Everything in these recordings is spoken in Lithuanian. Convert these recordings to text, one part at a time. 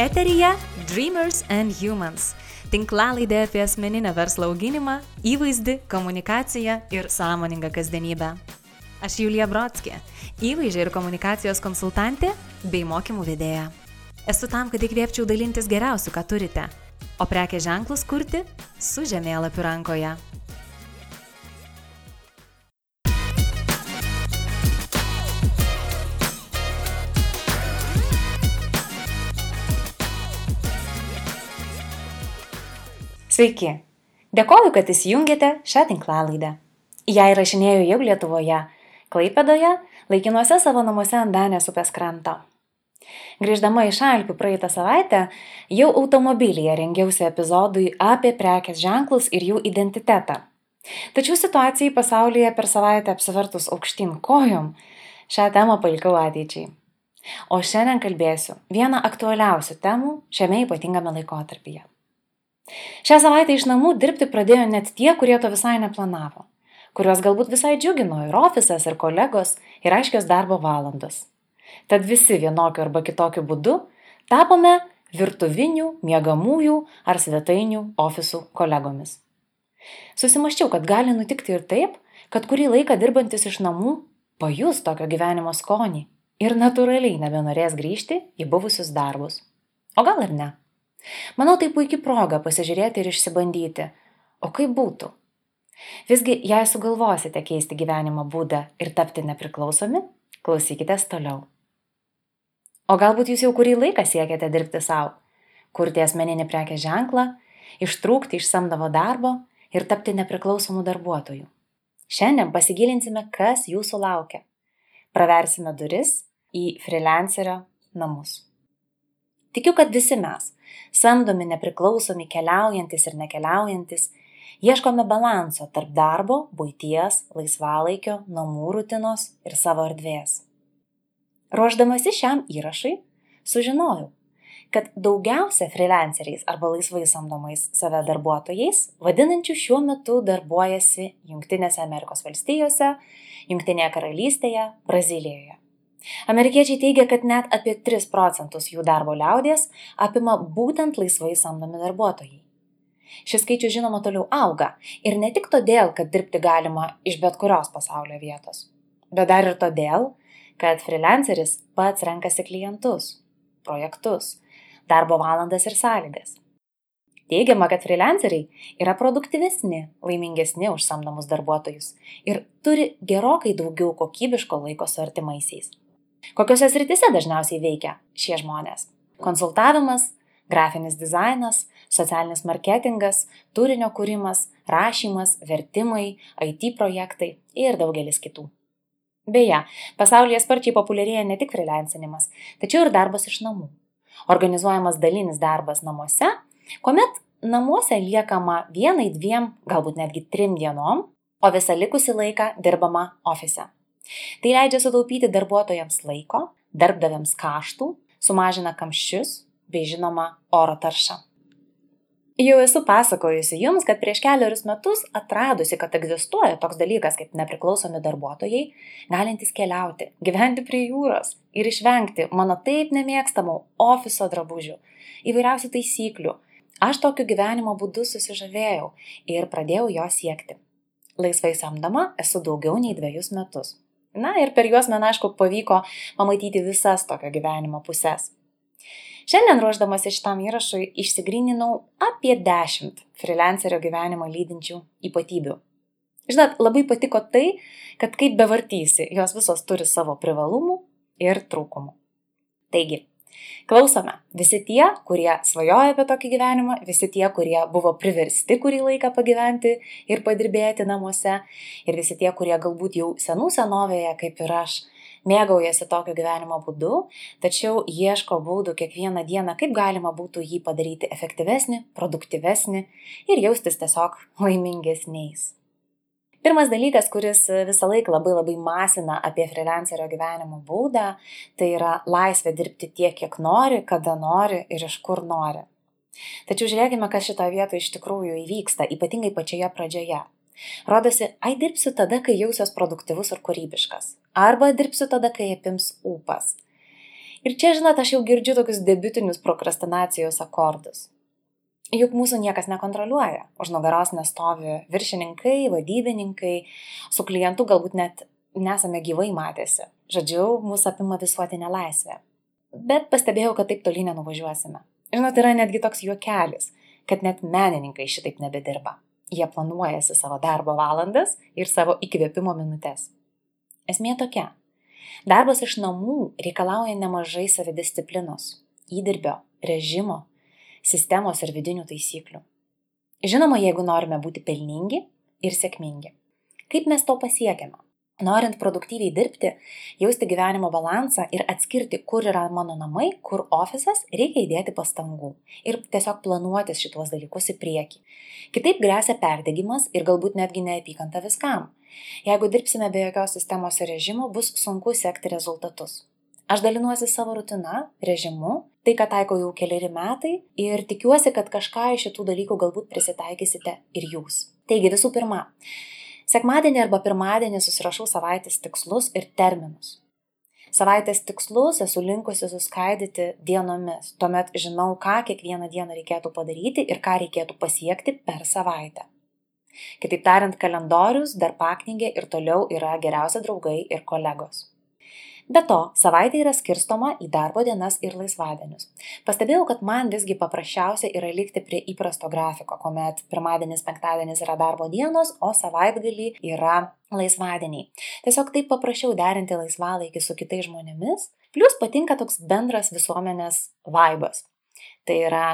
Eterija Dreamers and Humans - tinklalaidė apie asmeninę verslo auginimą, įvaizdį, komunikaciją ir sąmoningą kasdienybę. Aš Julija Brodskė, įvaizdžio ir komunikacijos konsultantė bei mokymų vedėja. Esu tam, kad įkvėpčiau dalintis geriausiu, ką turite, o prekės ženklus kurti su žemėlapiu rankoje. Sveiki! Dėkoju, kad įsijungėte šią tinklalaidę. Ją įrašinėjau jau Lietuvoje, Klaipėdoje, laikinuose savo namuose ant Danės upės kranto. Grįždama iš Alpių praeitą savaitę, jau automobilyje rengiausi epizodui apie prekės ženklus ir jų identitetą. Tačiau situacijai pasaulyje per savaitę apsivertus aukštyn kojom, šią temą palikau ateičiai. O šiandien kalbėsiu vieną aktualiausių temų šiame ypatingame laikotarpyje. Šią savaitę iš namų dirbti pradėjo net tie, kurie to visai neplanavo, kuriuos galbūt visai džiugino ir ofisas, ir kolegos, ir aiškios darbo valandos. Tad visi vienokiu arba kitokiu būdu tapome virtuvinių, miegamųjų ar svetainių ofisų kolegomis. Susimaščiau, kad gali nutikti ir taip, kad kurį laiką dirbantis iš namų pajus tokio gyvenimo skonį ir natūraliai nebenorės grįžti į buvusius darbus. O gal ir ne. Manau, tai puikia proga pasižiūrėti ir išsibandyti, o kaip būtų. Visgi, jei sugalvosite keisti gyvenimo būdą ir tapti nepriklausomi, klausykitės toliau. O galbūt jūs jau kurį laiką siekiate dirbti savo, kurti asmeninį prekės ženklą, ištrūkti iš samdomo darbo ir tapti nepriklausomų darbuotojų. Šiandien pasigilinsime, kas jūsų laukia. Praversime duris į freelancerio namus. Tikiu, kad visi mes, samdomi, nepriklausomi, keliaujantis ir nekeliaujantis, ieškome balanso tarp darbo, būties, laisvalaikio, namų rutinos ir savo erdvės. Ruoždamasi šiam įrašui, sužinojau, kad daugiausia freelanceriais arba laisvai samdomais save darbuotojais, vadinančių šiuo metu darbuojasi Junktinėse Amerikos valstijose, Junktinėje karalystėje, Brazilijoje. Amerikiečiai teigia, kad net apie 3 procentus jų darbo liaudės apima būtent laisvai samdomi darbuotojai. Šis skaičius žinoma toliau auga ir ne tik todėl, kad dirbti galima iš bet kurios pasaulio vietos, bet dar ir todėl, kad freelanceris pats renkasi klientus, projektus, darbo valandas ir sąlygas. Teigiama, kad freelanceriai yra produktyvesni, laimingesni už samdomus darbuotojus ir turi gerokai daugiau kokybiško laiko su artimaisiais. Kokiuose sritise dažniausiai veikia šie žmonės? Konsultavimas, grafinis dizainas, socialinis marketingas, turinio kūrimas, rašymas, vertimai, IT projektai ir daugelis kitų. Beje, pasaulyje sparčiai populiarėja ne tik freelancinimas, tačiau ir darbas iš namų. Organizuojamas dalinis darbas namuose, kuomet namuose liekama vienai, dviem, galbūt netgi trim dienom, o visą likusį laiką dirbama ofise. Tai leidžia sutaupyti darbuotojams laiko, darbdaviams kaštų, sumažina kamščius bei žinoma oro taršą. Jau esu pasakojusi jums, kad prieš keliarius metus atradusi, kad egzistuoja toks dalykas kaip nepriklausomi darbuotojai, galintys keliauti, gyventi prie jūros ir išvengti mano taip nemėgstamų ofiso drabužių, įvairiausių taisyklių, aš tokiu gyvenimo būdu susižavėjau ir pradėjau jo siekti. Laisvai samdama esu daugiau nei dviejus metus. Na ir per juos man aišku pavyko pamatyti visas tokio gyvenimo pusės. Šiandien ruoždamasi šitam įrašui išsigryninau apie 10 freelancerio gyvenimo lydinčių ypatybių. Žinot, labai patiko tai, kad kaip bevartysi, jos visos turi savo privalumų ir trūkumų. Taigi, Klausome. Visi tie, kurie svajoja apie tokį gyvenimą, visi tie, kurie buvo priversti kurį laiką pagyventi ir padirbėti namuose, ir visi tie, kurie galbūt jau senų senovėje, kaip ir aš, mėgaujasi tokio gyvenimo būdu, tačiau ieško būdų kiekvieną dieną, kaip galima būtų jį padaryti efektyvesnį, produktyvesnį ir jaustis tiesiog laimingesniais. Pirmas dalykas, kuris visą laiką labai labai masina apie freelancerio gyvenimo būdą, tai yra laisvė dirbti tiek, kiek nori, kada nori ir iš kur nori. Tačiau žiūrėkime, kas šitoje vietoje iš tikrųjų įvyksta, ypatingai pačioje pradžioje. Rodosi, ai dirbsiu tada, kai jausiuos produktyvus ir kūrybiškas. Arba dirbsiu tada, kai apims ūpas. Ir čia, žinot, aš jau girdžiu tokius debitinius prokrastinacijos akordus. Juk mūsų niekas nekontroliuoja. Už nugaros nestovi viršininkai, vadybininkai, su klientu galbūt net nesame gyvai matėsi. Žodžiu, mūsų apima visuotinė laisvė. Bet pastebėjau, kad taip toli nenuvažiuosime. Žinot, yra netgi toks juokelis, kad net menininkai šitaip nebedirba. Jie planuojasi savo darbo valandas ir savo įkvėpimo minutės. Esmė tokia. Darbas iš namų reikalauja nemažai savidisciplinos, įdirbio, režimo, sistemos ir vidinių taisyklių. Žinoma, jeigu norime būti pelningi ir sėkmingi. Kaip mes to pasiekiame? Norint produktyviai dirbti, jausti gyvenimo balansą ir atskirti, kur yra mano namai, kur ofisas, reikia įdėti pastangų ir tiesiog planuotis šituos dalykus į priekį. Kitaip grėsia perdegimas ir galbūt netgi neapykanta viskam. Jeigu dirbsime be jokios sistemos ir režimo, bus sunku sekti rezultatus. Aš dalinuosi savo rutina, režimu, tai, ką taikau jau keliari metai ir tikiuosi, kad kažką iš šitų dalykų galbūt prisitaikysite ir jūs. Taigi visų pirma, sekmadienį arba pirmadienį susirašau savaitės tikslus ir terminus. Savaitės tikslus esu linkusi suskaidyti dienomis, tuomet žinau, ką kiekvieną dieną reikėtų padaryti ir ką reikėtų pasiekti per savaitę. Kitaip tariant, kalendorius, darbaknygė ir toliau yra geriausi draugai ir kolegos. Be to, savaitė yra skirstoma į darbo dienas ir laisvadienius. Pastebėjau, kad man visgi paprasčiausia yra likti prie įprasto grafiko, kuomet pirmadienis, penktadienis yra darbo dienos, o savaitgalį yra laisvadieniai. Tiesiog taip paprašiau derinti laisvalaikį su kitais žmonėmis, plus patinka toks bendras visuomenės vaibas. Tai yra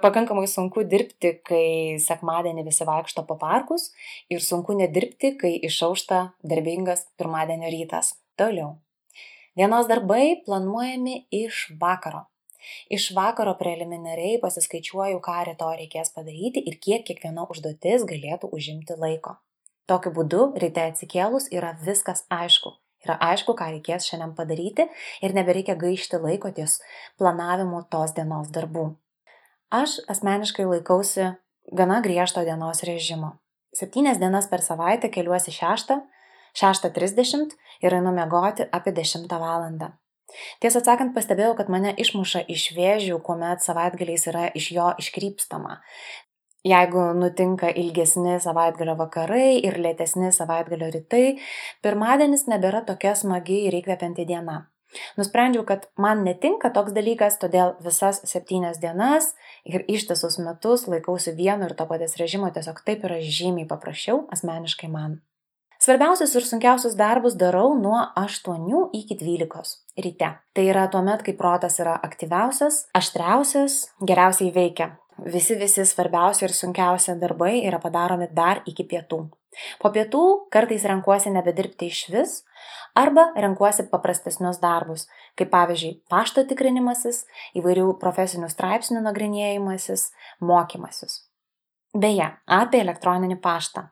pakankamai sunku dirbti, kai sekmadienį visi vaikšto po parkus ir sunku nedirbti, kai išaušta darbingas pirmadienio rytas. Toliau. Dienos darbai planuojami iš vakaro. Iš vakaro preliminariai pasiskaičiuoju, ką rytoj reikės padaryti ir kiek kiekviena užduotis galėtų užimti laiko. Tokiu būdu ryte atsikėlus yra viskas aišku. Yra aišku, ką reikės šiandien padaryti ir nebereikia gaišti laiko ties planavimu tos dienos darbų. Aš asmeniškai laikausi gana griežto dienos režimo. Septynias dienas per savaitę keliuosi šeštą, 6.30 ir einu miegoti apie 10 val. Tiesą sakant, pastebėjau, kad mane išmuša iš vėžių, kuomet savaitgaliais yra iš jo iškrypstama. Jeigu nutinka ilgesni savaitgalio vakarai ir lėtesni savaitgalio rytai, pirmadienis nebėra tokia smagi ir įkvepianti diena. Nusprendžiau, kad man netinka toks dalykas, todėl visas septynias dienas ir ištisus metus laikausi vieno ir to paties režimo, tiesiog taip yra žymiai paprasčiau asmeniškai man. Svarbiausius ir sunkiausius darbus darau nuo 8 iki 12 ryte. Tai yra tuo met, kai protas yra aktyviausias, aštriausias, geriausiai veikia. Visi visi svarbiausi ir sunkiausi darbai yra padaromi dar iki pietų. Po pietų kartais renkuosi nebedirbti iš vis arba renkuosi paprastesnius darbus, kaip pavyzdžiui pašto tikrinimasis, įvairių profesinių straipsnių nagrinėjimasis, mokymasis. Beje, apie elektroninį paštą.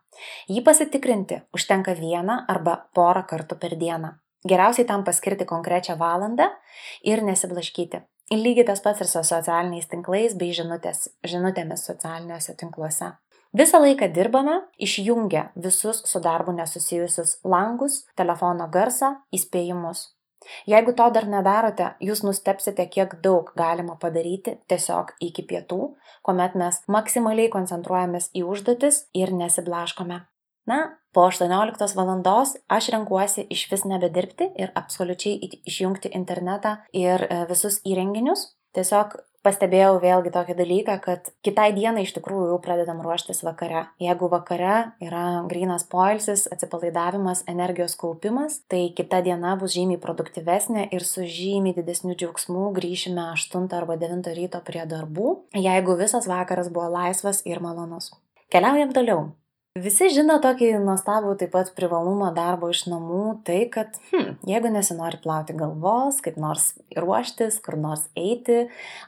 Jį pasitikrinti užtenka vieną arba porą kartų per dieną. Geriausiai tam paskirti konkrečią valandą ir nesiblaškyti. Lygiai tas pats ir su socialiniais tinklais bei žinutės, žinutėmis socialiniuose tinkluose. Visą laiką dirbame, išjungę visus su darbu nesusijusius langus, telefono garsą, įspėjimus. Jeigu to dar nedarote, jūs nustepsite, kiek daug galima padaryti tiesiog iki pietų, kuomet mes maksimaliai koncentruojamės į užduotis ir nesiblaškome. Na, po 18 valandos aš renkuosi iš vis nebedirbti ir absoliučiai išjungti internetą ir e, visus įrenginius. Tiesiog pastebėjau vėlgi tokį dalyką, kad kitai dienai iš tikrųjų jau pradedam ruoštis vakare. Jeigu vakare yra grinas poilsis, atsipalaidavimas, energijos kaupimas, tai kita diena bus žymiai produktyvesnė ir su žymiai didesniu džiaugsmu grįšime 8 arba 9 ryto prie darbų, jeigu visas vakaras buvo laisvas ir malonus. Keliaujam toliau. Visi žino tokį nuostabų taip pat privalumą darbo iš namų, tai kad hm, jeigu nesinori plauti galvos, kaip nors ruoštis, kur nors eiti,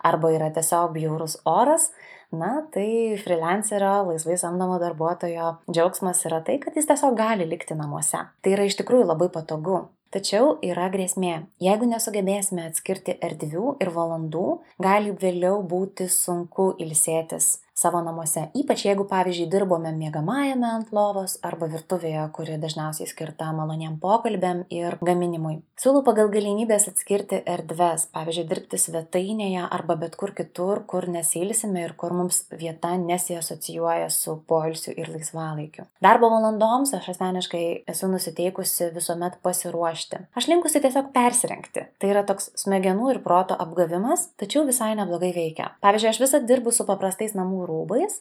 arba yra tiesiog bjaurus oras, na, tai freelancerio, laisvai samdomo darbuotojo džiaugsmas yra tai, kad jis tiesiog gali likti namuose. Tai yra iš tikrųjų labai patogu. Tačiau yra grėsmė. Jeigu nesugebėsime atskirti erdvių ir valandų, gali vėliau būti sunku ilsėtis savo namuose. Ypač jeigu pavyzdžiui dirbome miegamajame ant lovos arba virtuvėje kuri dažniausiai skirta maloniem pokalbiam ir gaminimui. Siūlau pagal galimybes atskirti erdves pavyzdžiui dirbti svetainėje arba bet kur kitur kur nesiilsime ir kur mums vieta nesiasocijuoja su poilsiu ir laisvalaikiu. Darbo valandoms aš asmeniškai esu nusiteikusi visuomet pasiruošti. Aš linkusi tiesiog persirengti. Tai yra toks smegenų ir proto apgavimas tačiau visai neblogai veikia. Pavyzdžiui aš visad dirbu su paprastais namų rūbais.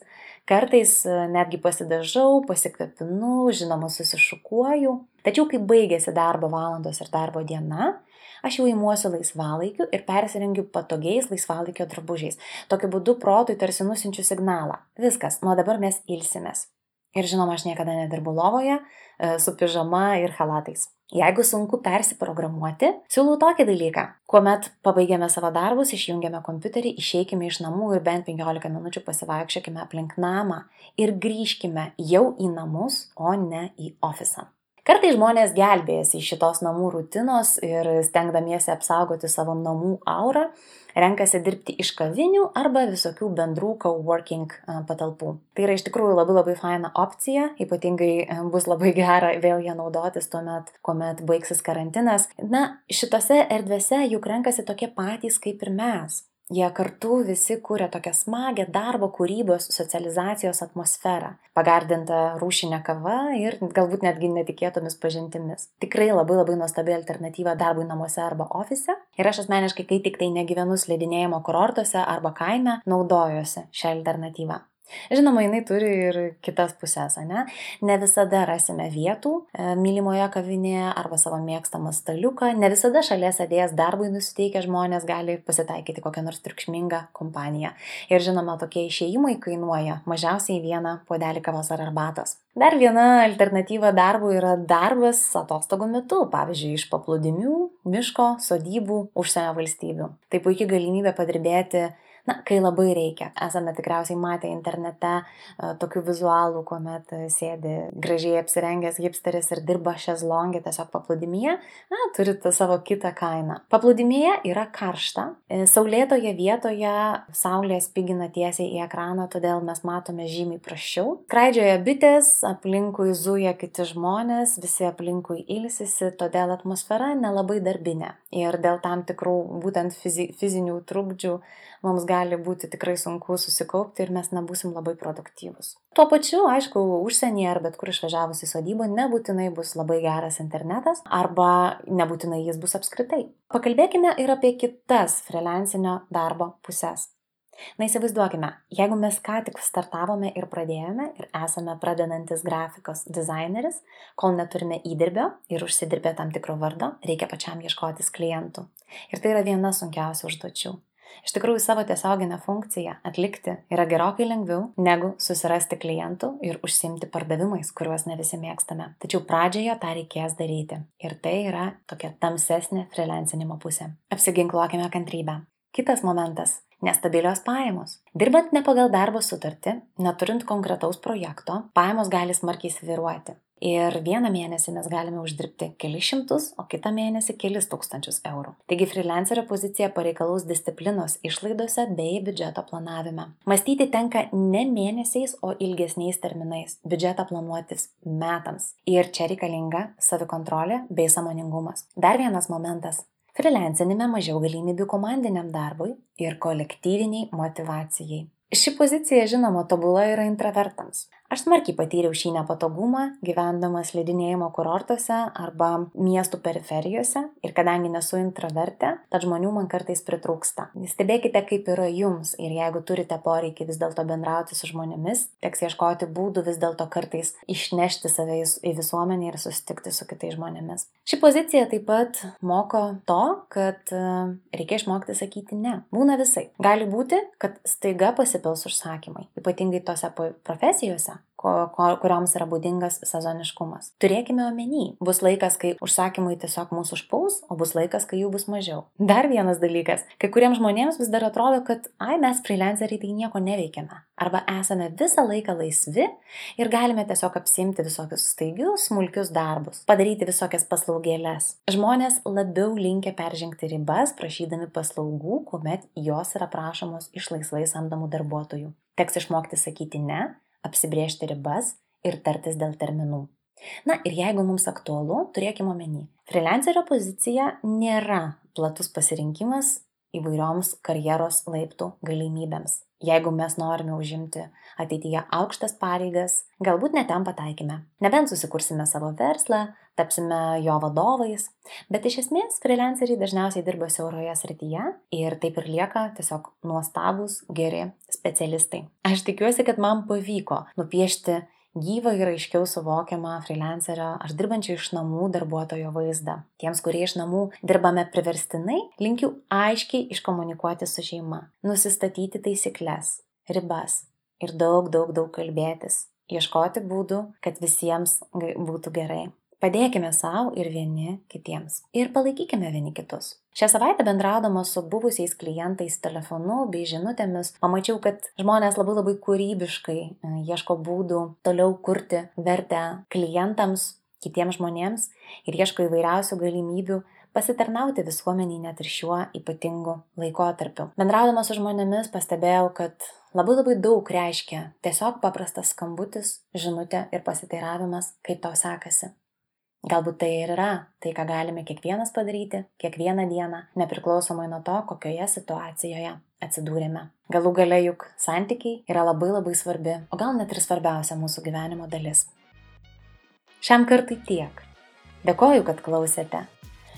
Kartais e, netgi pasidažau pasikvepinu žinoma susišukuoju. Tačiau kai baigiasi darbo valandos ir darbo diena aš jau imuosi laisvalaikiu ir persirengiu patogiais laisvalaikio drabužiais. Tokiu būdu protui tarsi nusinčiu signalą. Viskas nuo dabar mes ilsimės ir žinoma aš niekada nedirbu lovoje e, su pižama ir chalatais. Jeigu sunku persiprogramuoti siūlau tokį dalyką. Kuomet pabaigiame savo darbus išjungiame kompiuterį išeikime iš namų ir bent penkiolika minučių pasivaikščiokime aplink namą. Ir grįžkime jau į namus o ne į ofisą kartais žmonės gelbėjasi iš šitos namų rutinos ir stengdamiesi apsaugoti savo namų aurą renkasi dirbti iš kavinių arba visokių bendrų coworking patalpų. Tai yra iš tikrųjų labai labai faina opcija, ypatingai bus labai gera vėl ją naudotis tuomet, kuomet baigsis karantinas. Na, šitose erdvėse juk renkasi tokie patys kaip ir mes jie kartu visi kuria tokią smagią darbo kūrybos socializacijos atmosferą pagardintą rūšine kava ir galbūt netgi netikėtomis pažintimis. Tikrai labai labai nuostabi alternatyva darbui namuose arba ofise. Ir aš asmeniškai kai tiktai negyvenu slidinėjimo kurortuose arba kaime naudojuosi šia alternatyva Žinoma, jinai turi ir kitas pusės, ne? Ne visada rasime vietų e, mylimoje kavinėje arba savo mėgstamą staliuką, ne visada šalia sėdėjęs darbui nusiteikę žmonės gali pasitaikyti kokią nors triukšmingą kompaniją. Ir žinoma, tokie išėjimai kainuoja mažiausiai vieną puodelį kavos ar arbatos. Dar viena alternatyva darbui yra darbas atostogų metu, pavyzdžiui, iš paplūdimių, miško, sodybų, užsienio valstybių. Tai puikia galimybė padirbėti na kai labai reikia. Esame tikriausiai matę internete e, tokių vizualų kuomet sėdi gražiai apsirengęs hipsteris ir dirba šezlonge tiesiog paplūdimyje na turi savo kitą kainą. Paplūdimyje yra karšta e, saulėtoje vietoje saulė spigina tiesiai į ekraną todėl mes matome žymiai prasčiau. Skraidžioja bitės aplinkui zuja kiti žmonės visi aplinkui ilsisi todėl atmosfera nelabai darbinė. Ir dėl tam tikrų būtent fizi fizinių trukdžių mums gali būti tikrai sunku susikaupti ir mes nebūsim labai produktyvūs. Tuo pačiu, aišku, užsienyje ar bet kur išvažiavus į sodybą nebūtinai bus labai geras internetas arba nebūtinai jis bus apskritai. Pakalbėkime ir apie kitas freelancinio darbo pusės. Na įsivaizduokime, jeigu mes ką tik startavome ir pradėjome ir esame pradedantis grafikos dizaineris, kol neturime įdirbio ir užsidirbę tam tikro vardo, reikia pačiam ieškotis klientų. Ir tai yra viena sunkiausių užduočių. Iš tikrųjų, savo tiesioginę funkciją atlikti yra gerokai lengviau negu susirasti klientų ir užsimti pardavimais, kuriuos ne visi mėgstame. Tačiau pradžioje tą reikės daryti. Ir tai yra tokia tamsesnė freelancinimo pusė. Apsiginkluokime kantrybę. Kitas momentas - nestabilios pajamos. Dirbant ne pagal darbo sutartį, neturint konkretaus projekto, pajamos gali smarkiai sviruoti ir vieną mėnesį mes galime uždirbti kelis šimtus o kitą mėnesį kelis tūkstančius eurų. Taigi frylancerio pozicija pareikalaus disciplinos išlaidose bei biudžeto planavime. Mąstyti tenka ne mėnesiais o ilgesniais terminais. Biudžetą planuotis metams. Ir čia reikalinga savikontrolė bei sąmoningumas. Dar vienas momentas. Frilansinime mažiau galimybių komandiniam darbui ir kolektyviniai motivacijai. Ši pozicija, žinoma, tobula yra intravertams. Aš smarkiai patyriau šį nepatogumą, gyvendamas slidinėjimo kurortuose arba miestų periferijose ir kadangi nesu intravertė, tad žmonių man kartais pritrūksta. Stebėkite, kaip yra jums ir jeigu turite poreikį vis dėlto bendrauti su žmonėmis, teks ieškoti būdų vis dėlto kartais išnešti save į visuomenę ir susitikti su kitais žmonėmis. Ši pozicija taip pat moko to, kad e, reikia išmokti sakyti ne. Būna visai. Gali būti, kad staiga pasipils užsakymai, ypatingai tose profesijose kurioms yra būdingas sezoniškumas. Turėkime omeny, bus laikas, kai užsakymai tiesiog mūsų užpuls, o bus laikas, kai jų bus mažiau. Dar vienas dalykas, kai kuriems žmonėms vis dar atrodo, kad, ai, mes freelanceriai tai nieko neveikiame. Arba esame visą laiką laisvi ir galime tiesiog apsimti visokius staigius, smulkius darbus, padaryti visokias paslaugėlės. Žmonės labiau linkia peržengti ribas, prašydami paslaugų, kuomet jos yra prašomos iš laisvai samdomų darbuotojų. Teks išmokti sakyti ne apsibriežti ribas ir tartis dėl terminų. Na ir jeigu mums aktualu, turėkime omeny, freelancerio pozicija nėra platus pasirinkimas įvairioms karjeros laiptų galimybėms. Jeigu mes norime užimti ateityje aukštas pareigas, galbūt netem pataikime. Nebent susikursime savo verslą, tapsime jo vadovais, bet iš esmės freelanceriai dažniausiai dirba siauroje srityje ir taip ir lieka tiesiog nuostabus, geri specialistai. Aš tikiuosi, kad man pavyko nupiešti gyvą ir aiškiau suvokiamą freelancerio ar dirbančio iš namų darbuotojo vaizdą. Tiems, kurie iš namų dirbame priverstinai, linkiu aiškiai iškomunikuoti su šeima, nusistatyti taisyklės, ribas ir daug, daug, daug kalbėtis, ieškoti būdų, kad visiems būtų gerai. Padėkime savo ir vieni kitiems. Ir palaikykime vieni kitus. Šią savaitę bendraudama su buvusiais klientais telefonu bei žinutėmis, pamačiau, kad žmonės labai labai kūrybiškai e, ieško būdų toliau kurti vertę klientams, kitiems žmonėms ir ieško įvairiausių galimybių pasitarnauti visuomeniai net ir šiuo ypatingu laikotarpiu. Bendraudama su žmonėmis pastebėjau, kad labai labai daug reiškia tiesiog paprastas skambutis, žinutė ir pasiteiravimas, kaip tau sekasi. Galbūt tai ir yra tai, ką galime kiekvienas padaryti, kiekvieną dieną, nepriklausomai nuo to, kokioje situacijoje atsidūrėme. Galų gale juk santykiai yra labai labai svarbi, o gal net ir svarbiausia mūsų gyvenimo dalis. Šiam kartui tiek. Dėkoju, kad klausėte.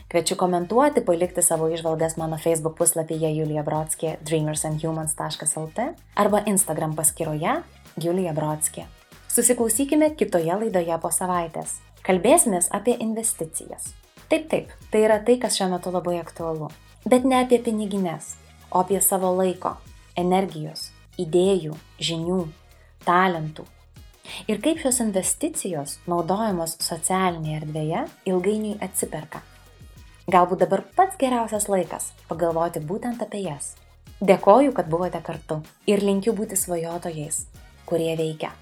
Kviečiu komentuoti, palikti savo išvalgas mano Facebook puslapyje Julija Brodskė dreamersandhumans.lt arba Instagram paskyroje Julija Brodskė. Susiklausykime kitoje laidoje po savaitės. Kalbėsimės apie investicijas. Taip, taip, tai yra tai, kas šiuo metu labai aktualu. Bet ne apie pinigines, o apie savo laiko, energijos, idėjų, žinių, talentų. Ir kaip šios investicijos, naudojamos socialinėje erdvėje, ilgainiui atsiperka. Galbūt dabar pats geriausias laikas pagalvoti būtent apie jas. Dėkoju, kad buvote kartu ir linkiu būti svajotojais, kurie veikia.